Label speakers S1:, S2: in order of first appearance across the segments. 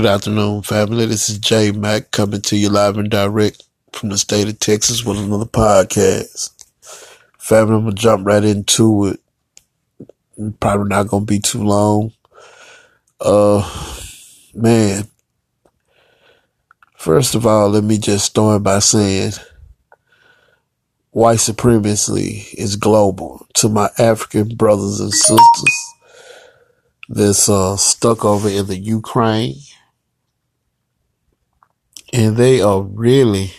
S1: Good afternoon, family. This is Jay Mack coming to you live and direct from the state of Texas with another podcast. Family, I'm gonna jump right into it. Probably not gonna be too long. Uh, man. First of all, let me just start by saying white supremacy is global. To my African brothers and sisters that's uh, stuck over in the Ukraine, and they are really,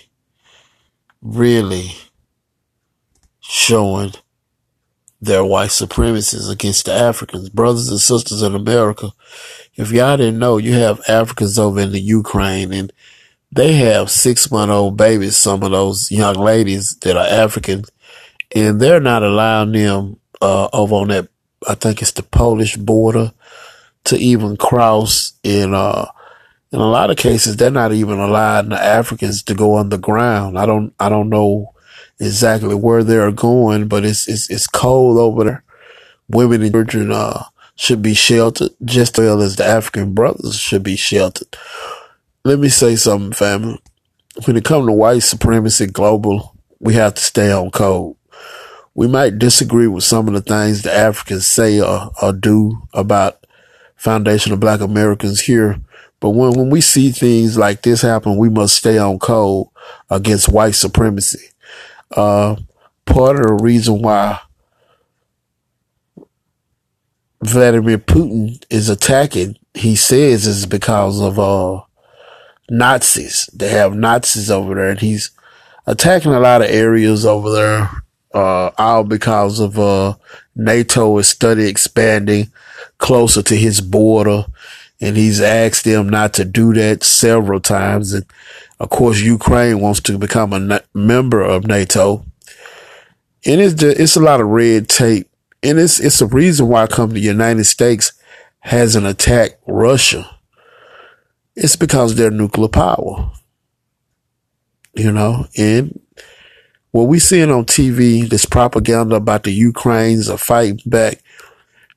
S1: really showing their white supremacists against the Africans, brothers and sisters in America. If y'all didn't know, you have Africans over in the Ukraine and they have six month old babies, some of those young ladies that are African, and they're not allowing them uh, over on that, I think it's the Polish border, to even cross. In, uh, in a lot of cases, they're not even allowing the Africans to go underground. I don't, I don't know exactly where they're going, but it's, it's, it's cold over there. Women and children, uh, should be sheltered just as well as the African brothers should be sheltered let me say something, family. When it comes to white supremacy global, we have to stay on code. We might disagree with some of the things the Africans say or, or do about foundation of black Americans here. But when, when we see things like this happen, we must stay on code against white supremacy. Uh, part of the reason why Vladimir Putin is attacking, he says, is because of, uh, Nazis. They have Nazis over there, and he's attacking a lot of areas over there, uh, all because of, uh, NATO is study expanding closer to his border. And he's asked them not to do that several times. And of course, Ukraine wants to become a member of NATO. And it's just, it's a lot of red tape. And it's, it's a reason why come the United States hasn't attacked Russia it's because they're nuclear power. You know, and what we seeing on TV, this propaganda about the Ukrainians are fighting back.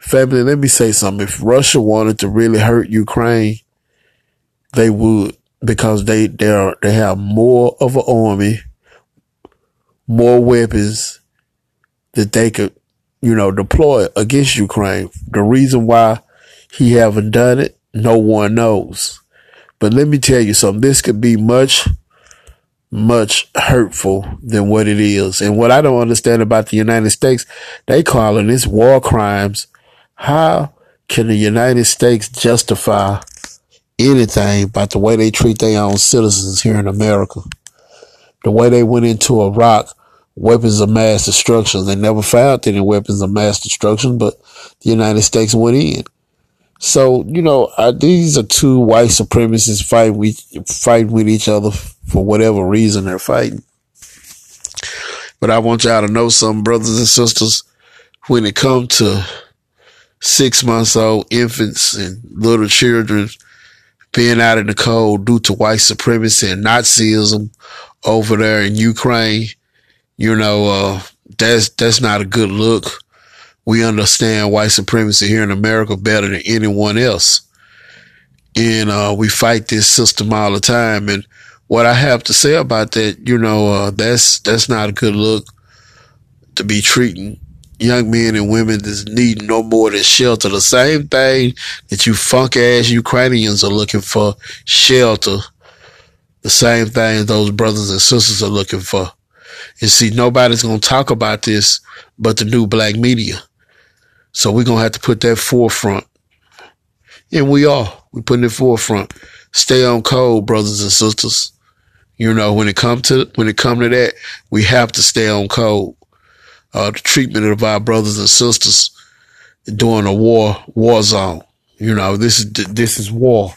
S1: Family, let me say something. If Russia wanted to really hurt Ukraine, they would because they they are, they have more of an army, more weapons that they could, you know, deploy against Ukraine. The reason why he haven't done it, no one knows. But let me tell you something. This could be much, much hurtful than what it is. And what I don't understand about the United States, they calling this war crimes. How can the United States justify anything about the way they treat their own citizens here in America? The way they went into Iraq, weapons of mass destruction. They never found any weapons of mass destruction, but the United States went in. So, you know, uh, these are two white supremacists fighting with, fighting with each other for whatever reason they're fighting. But I want y'all to know some brothers and sisters, when it comes to six months old infants and little children being out in the cold due to white supremacy and Nazism over there in Ukraine, you know, uh, that's, that's not a good look we understand white supremacy here in America better than anyone else. And, uh, we fight this system all the time. And what I have to say about that, you know, uh, that's, that's not a good look to be treating young men and women that need no more than shelter. The same thing that you funk ass Ukrainians are looking for shelter. The same thing those brothers and sisters are looking for. And see, nobody's going to talk about this but the new black media. So we're going to have to put that forefront. And we are. We're putting it forefront. Stay on code, brothers and sisters. You know, when it come to, when it come to that, we have to stay on code. Uh, the treatment of our brothers and sisters during a war, war zone. You know, this is, this is war.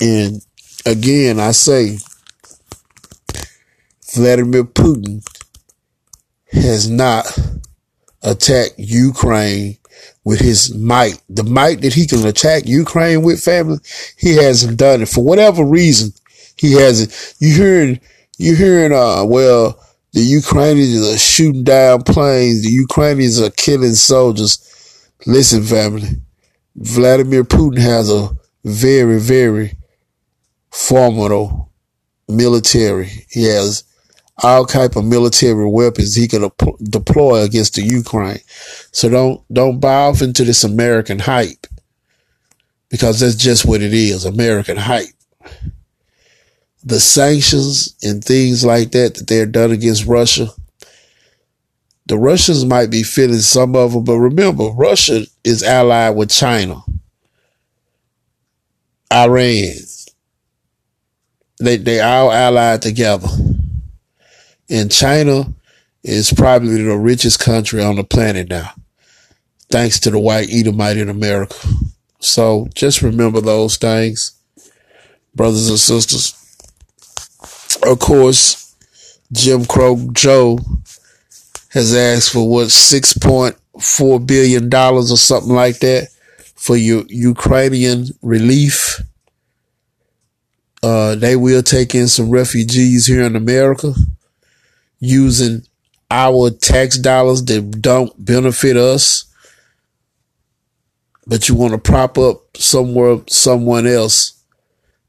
S1: And again, I say, Vladimir Putin has not attacked Ukraine with his might. The might that he can attack Ukraine with family, he hasn't done it for whatever reason. He hasn't. You hearing, you hearing, uh, well, the Ukrainians are shooting down planes. The Ukrainians are killing soldiers. Listen, family, Vladimir Putin has a very, very formidable military. He has all type of military weapons he can deploy against the Ukraine. So don't don't buy off into this American hype because that's just what it is, American hype. The sanctions and things like that that they're done against Russia. The Russians might be feeling some of them, but remember, Russia is allied with China, Iran. They they all allied together. And China is probably the richest country on the planet now, thanks to the white Edomite in America. So just remember those things, brothers and sisters. Of course, Jim Crow Joe has asked for what six point four billion dollars or something like that for your Ukrainian relief. Uh, they will take in some refugees here in America using our tax dollars that don't benefit us, but you want to prop up somewhere, someone else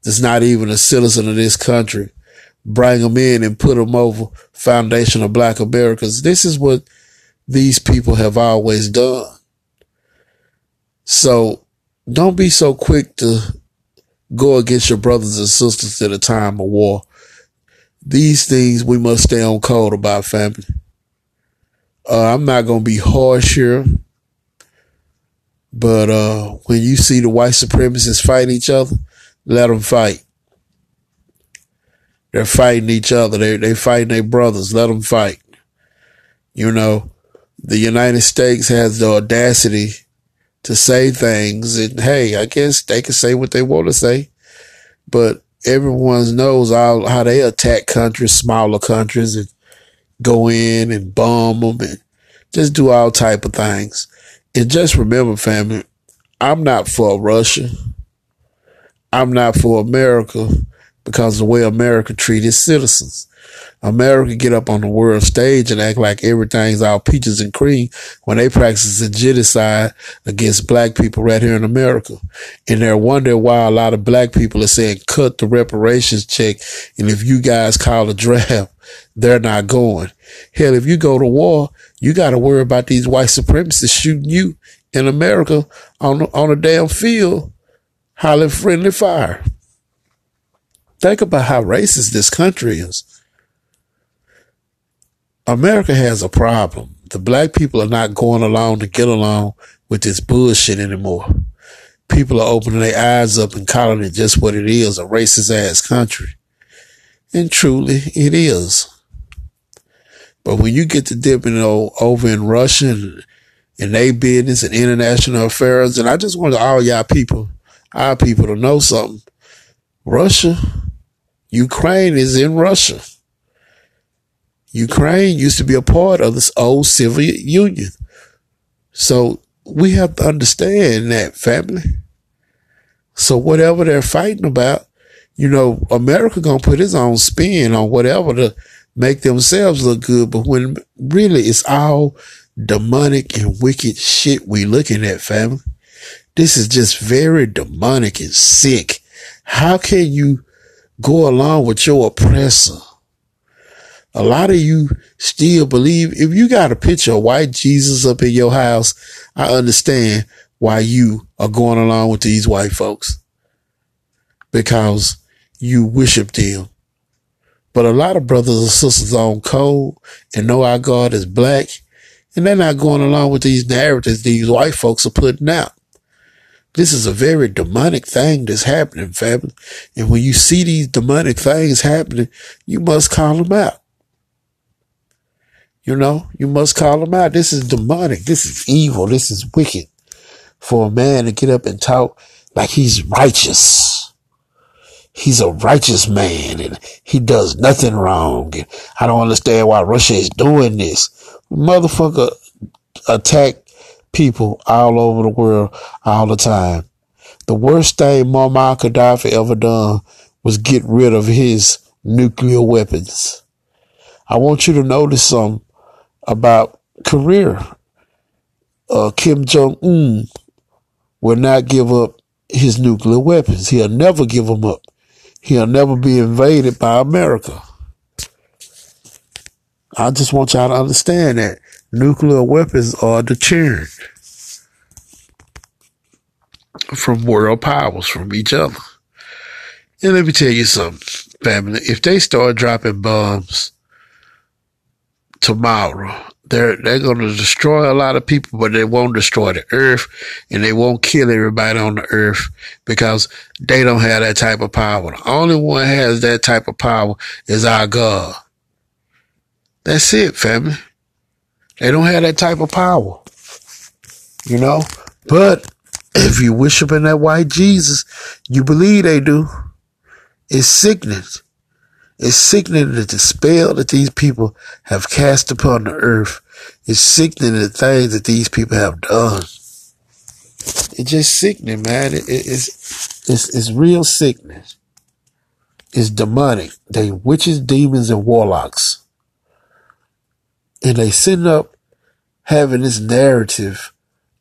S1: that's not even a citizen of this country, bring them in and put them over foundation of black Americans. This is what these people have always done. So don't be so quick to go against your brothers and sisters at a time of war these things we must stay on code about family. Uh, I'm not going to be harsh here, but uh, when you see the white supremacists fight each other, let them fight. They're fighting each other. They they fighting their brothers. Let them fight. You know, the United States has the audacity to say things, and hey, I guess they can say what they want to say, but everyone knows how, how they attack countries, smaller countries, and go in and bomb them and just do all type of things. And just remember, family, I'm not for Russia. I'm not for America because the way America treats its citizens. America get up on the world stage and act like everything's all peaches and cream when they practice a genocide against black people right here in America. And they're wondering why a lot of black people are saying cut the reparations check. And if you guys call a draft, they're not going. Hell, if you go to war, you got to worry about these white supremacists shooting you in America on, on a damn field, hollering friendly fire. Think about how racist this country is. America has a problem. The black people are not going along to get along with this bullshit anymore. People are opening their eyes up and calling it just what it is, a racist ass country. And truly it is. But when you get to dipping over in Russia and, and they business and international affairs, and I just want all y'all people, our people to know something. Russia, Ukraine is in Russia. Ukraine used to be a part of this old Soviet Union. So we have to understand that family. So whatever they're fighting about, you know, America gonna put its own spin on whatever to make themselves look good. But when really it's all demonic and wicked shit we looking at, family. This is just very demonic and sick. How can you go along with your oppressor? a lot of you still believe if you got a picture of white Jesus up in your house, I understand why you are going along with these white folks because you worship them. But a lot of brothers and sisters on code and know our God is black and they're not going along with these narratives these white folks are putting out. This is a very demonic thing that's happening, family. And when you see these demonic things happening, you must call them out. You know, you must call them out. This is demonic. This is evil. This is wicked for a man to get up and talk like he's righteous. He's a righteous man and he does nothing wrong. And I don't understand why Russia is doing this. Motherfucker attack people all over the world all the time. The worst thing Muammar Gaddafi ever done was get rid of his nuclear weapons. I want you to notice some about Korea. Uh, Kim Jong Un will not give up his nuclear weapons. He'll never give them up. he'll never be invaded by America. I just want y'all to understand that nuclear weapons are deterrent from world powers, from each other. And let me tell you something, family. If they start dropping bombs tomorrow, they're they're going to destroy a lot of people, but they won't destroy the earth, and they won't kill everybody on the earth because they don't have that type of power. The only one has that type of power is our God. That's it, family. They don't have that type of power, you know. But if you worshiping that white Jesus, you believe they do. It's sickening. It's sickening that the spell that these people have cast upon the earth. It's sickening the things that these people have done. It's just sickening, man. It, it, it's, it's, it's real sickness. It's demonic. They witches, demons, and warlocks. And they send up having this narrative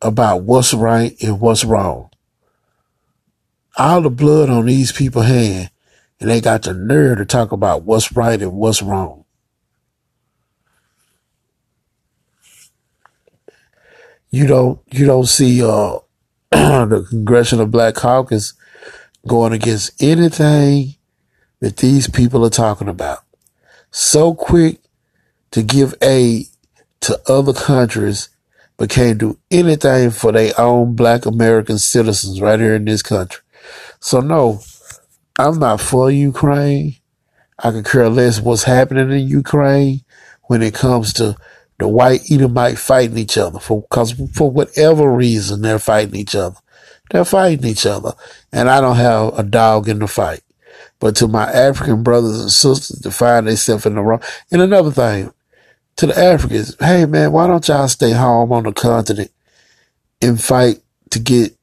S1: about what's right and what's wrong. All the blood on these people's hand, and they got the nerve to talk about what's right and what's wrong. You don't you don't see uh the Congressional Black Caucus going against anything that these people are talking about. So quick to give aid to other countries but can't do anything for their own black American citizens right here in this country. So no, I'm not for Ukraine. I could care less what's happening in Ukraine when it comes to the white Edomite fighting each other for cause for whatever reason they're fighting each other. They're fighting each other. And I don't have a dog in the fight. But to my African brothers and sisters to find themselves in the wrong. And another thing, to the Africans, hey man, why don't y'all stay home on the continent and fight to get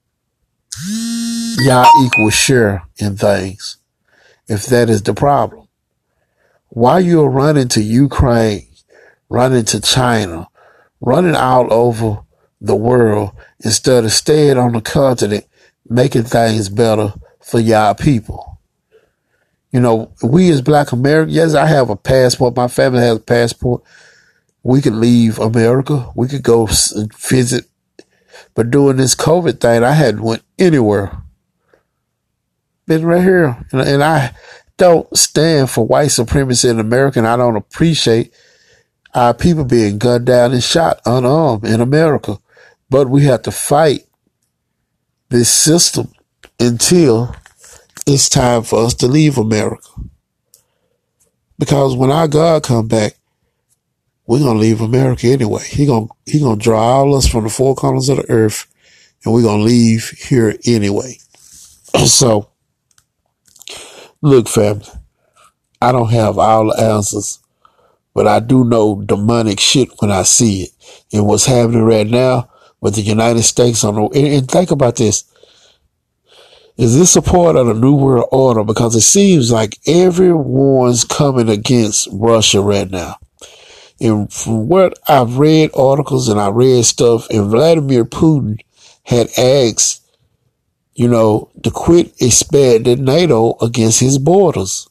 S1: y'all equal share in things? If that is the problem. Why you're running to Ukraine, running to China, running all over the world instead of staying on the continent, making things better for y'all people. You know, we as black Americans, yes, I have a passport. My family has a passport we could leave America. We could go visit. But doing this COVID thing, I hadn't went anywhere. Been right here. And, and I don't stand for white supremacy in America. And I don't appreciate our people being gunned down and shot unarmed in America. But we have to fight this system until it's time for us to leave America. Because when our God come back, we're gonna leave America anyway. He gonna he gonna draw all us from the four corners of the earth, and we're gonna leave here anyway. so, look, family, I don't have all the answers, but I do know demonic shit when I see it, and what's happening right now with the United States on the. And, and think about this: is this a part of the New World Order? Because it seems like everyone's coming against Russia right now. And from what I've read articles and I read stuff, and Vladimir Putin had asked, you know, to quit expanding NATO against his borders.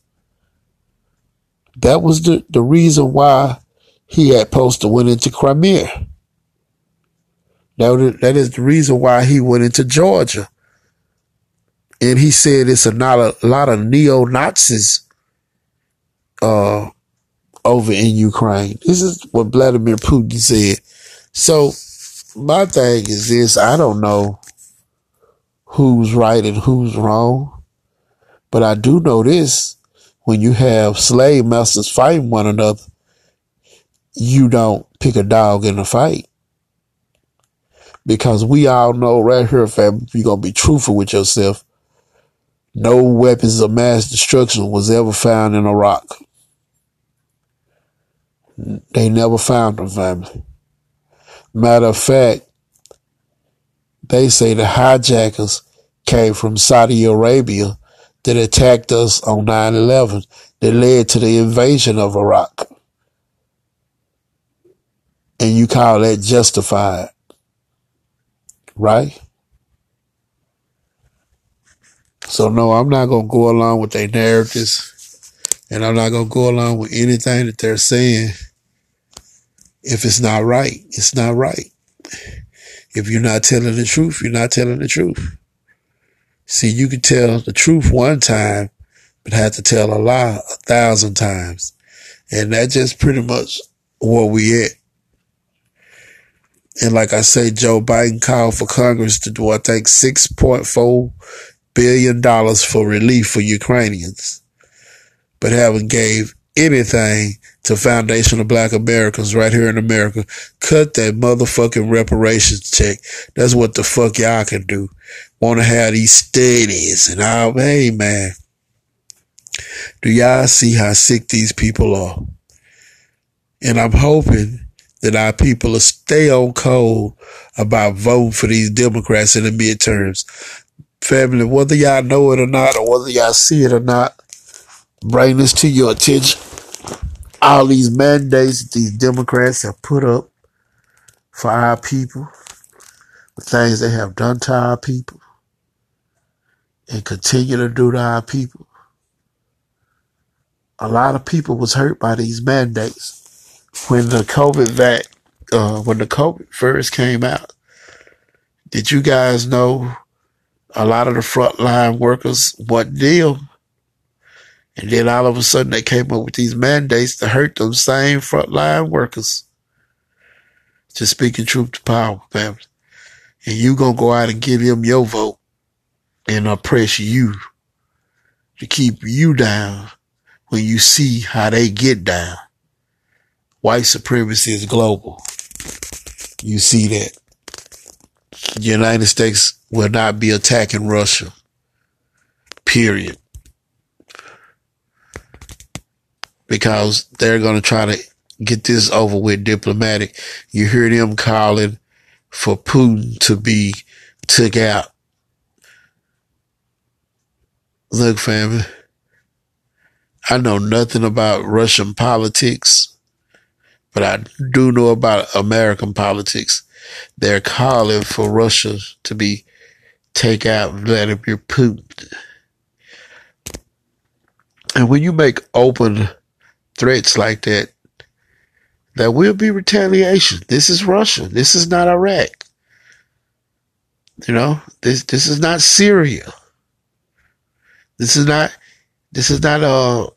S1: That was the, the reason why he had supposed to went into Crimea. That, that is the reason why he went into Georgia. And he said it's a, not a, lot of neo Nazis uh, over in Ukraine. This is what Vladimir Putin said. So my thing is this, I don't know who's right and who's wrong, but I do know this. When you have slave masters fighting one another, you don't pick a dog in a fight. Because we all know right here, fam, if you're going to be truthful with yourself. No weapons of mass destruction was ever found in Iraq. They never found them, family. Matter of fact, they say the hijackers came from Saudi Arabia that attacked us on 9 11 that led to the invasion of Iraq. And you call that justified, right? So no, I'm not gonna go along with their narratives, and I'm not gonna go along with anything that they're saying. If it's not right, it's not right. If you're not telling the truth, you're not telling the truth. See, you can tell the truth one time, but have to tell a lie a thousand times. And that's just pretty much where we at. And like I say, Joe Biden called for Congress to do, I think, $6.4 billion for relief for Ukrainians, but haven't gave anything to Foundation of Black Americans right here in America. Cut that motherfucking reparations check. That's what the fuck y'all can do. Want to have these studies and all. Hey, man. Do y'all see how sick these people are? And I'm hoping that our people will stay on code about voting for these Democrats in the midterms. Family, whether y'all know it or not, or whether y'all see it or not, bring this to your attention. All these mandates that these Democrats have put up for our people, the things they have done to our people, and continue to do to our people. A lot of people was hurt by these mandates when the COVID vac, uh, when the COVID first came out. Did you guys know a lot of the frontline workers wasn't ill? And then all of a sudden they came up with these mandates to hurt them same frontline workers. Just speaking truth to power, family. And you gonna go out and give them your vote and oppress you to keep you down when you see how they get down. White supremacy is global. You see that. The United States will not be attacking Russia. Period. Because they're going to try to get this over with diplomatic. You hear them calling for Putin to be took out. Look, family, I know nothing about Russian politics, but I do know about American politics. They're calling for Russia to be take out Vladimir Putin. And when you make open threats like that, there will be retaliation. This is Russia. This is not Iraq. You know, this this is not Syria. This is not this is not uh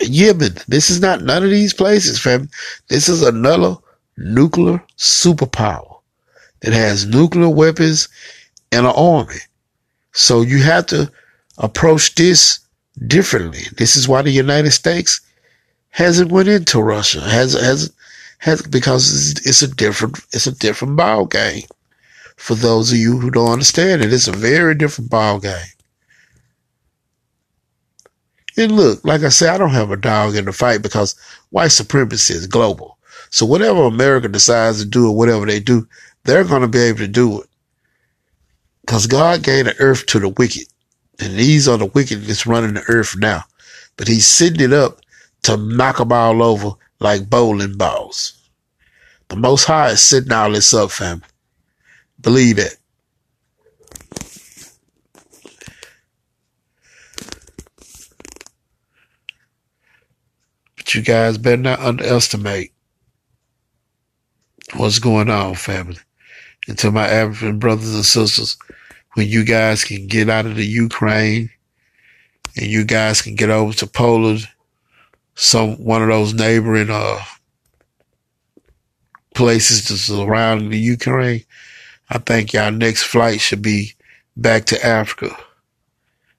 S1: Yemen. This is not none of these places, fam. This is another nuclear superpower that has nuclear weapons and an army. So you have to approach this differently. This is why the United States hasn't went into Russia. Has has has because it's, a different it's a different ball game. For those of you who don't understand it, it's a very different ball game. And look, like I said, I don't have a dog in the fight because white supremacy is global. So whatever America decides to do or whatever they do, they're going to be able to do it. Because God gave the earth to the wicked. And these are the wicked that's running the earth now. But he's sitting it up to knock them all over like bowling balls. The Most High is sitting all this up, fam. Believe it. But you guys better not underestimate what's going on, family. And to my African brothers and sisters, when you guys can get out of the Ukraine and you guys can get over to Poland, some one of those neighboring uh places that's surrounding the Ukraine, I think y'all next flight should be back to Africa,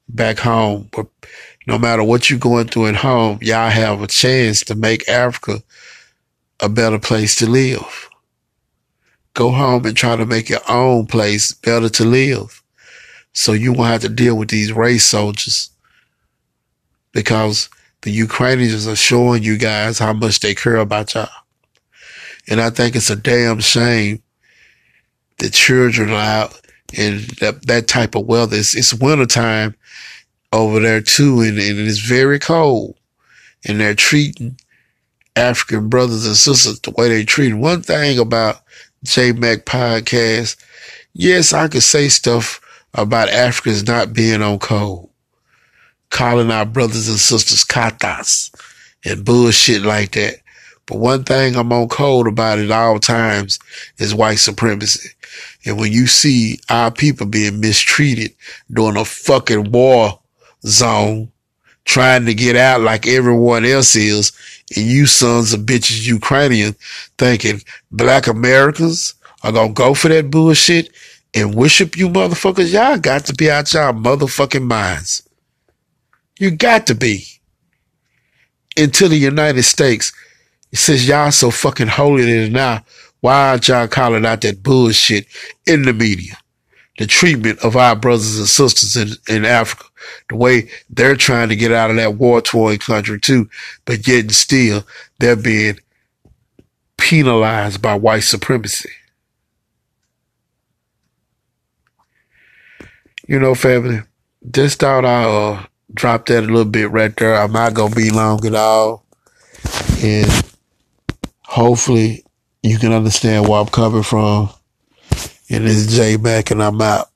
S1: back home. But no matter what you're going through at home, y'all have a chance to make Africa a better place to live. Go home and try to make your own place better to live. So you won't have to deal with these race soldiers because the Ukrainians are showing you guys how much they care about y'all. And I think it's a damn shame that children are out in that, that type of weather. It's, it's wintertime over there too, and, and it's very cold. And they're treating African brothers and sisters the way they treat. One thing about J Mac podcast, yes, I could say stuff about Africans not being on code. Calling our brothers and sisters katas and bullshit like that. But one thing I'm on code about at all times is white supremacy. And when you see our people being mistreated during a fucking war zone, trying to get out like everyone else is, and you sons of bitches Ukrainian thinking black Americans are gonna go for that bullshit and worship you motherfuckers, y'all got to be out y'all motherfucking minds. You got to be. Into the United States, it says y'all so fucking holy And now. Why aren't y'all calling out that bullshit in the media? The treatment of our brothers and sisters in, in Africa, the way they're trying to get out of that war torn country too, but yet and still they're being penalized by white supremacy. You know, family, just thought I uh, drop that a little bit right there. I'm not gonna be long at all, and hopefully you can understand where I'm coming from. And it's J Mac, and I'm out.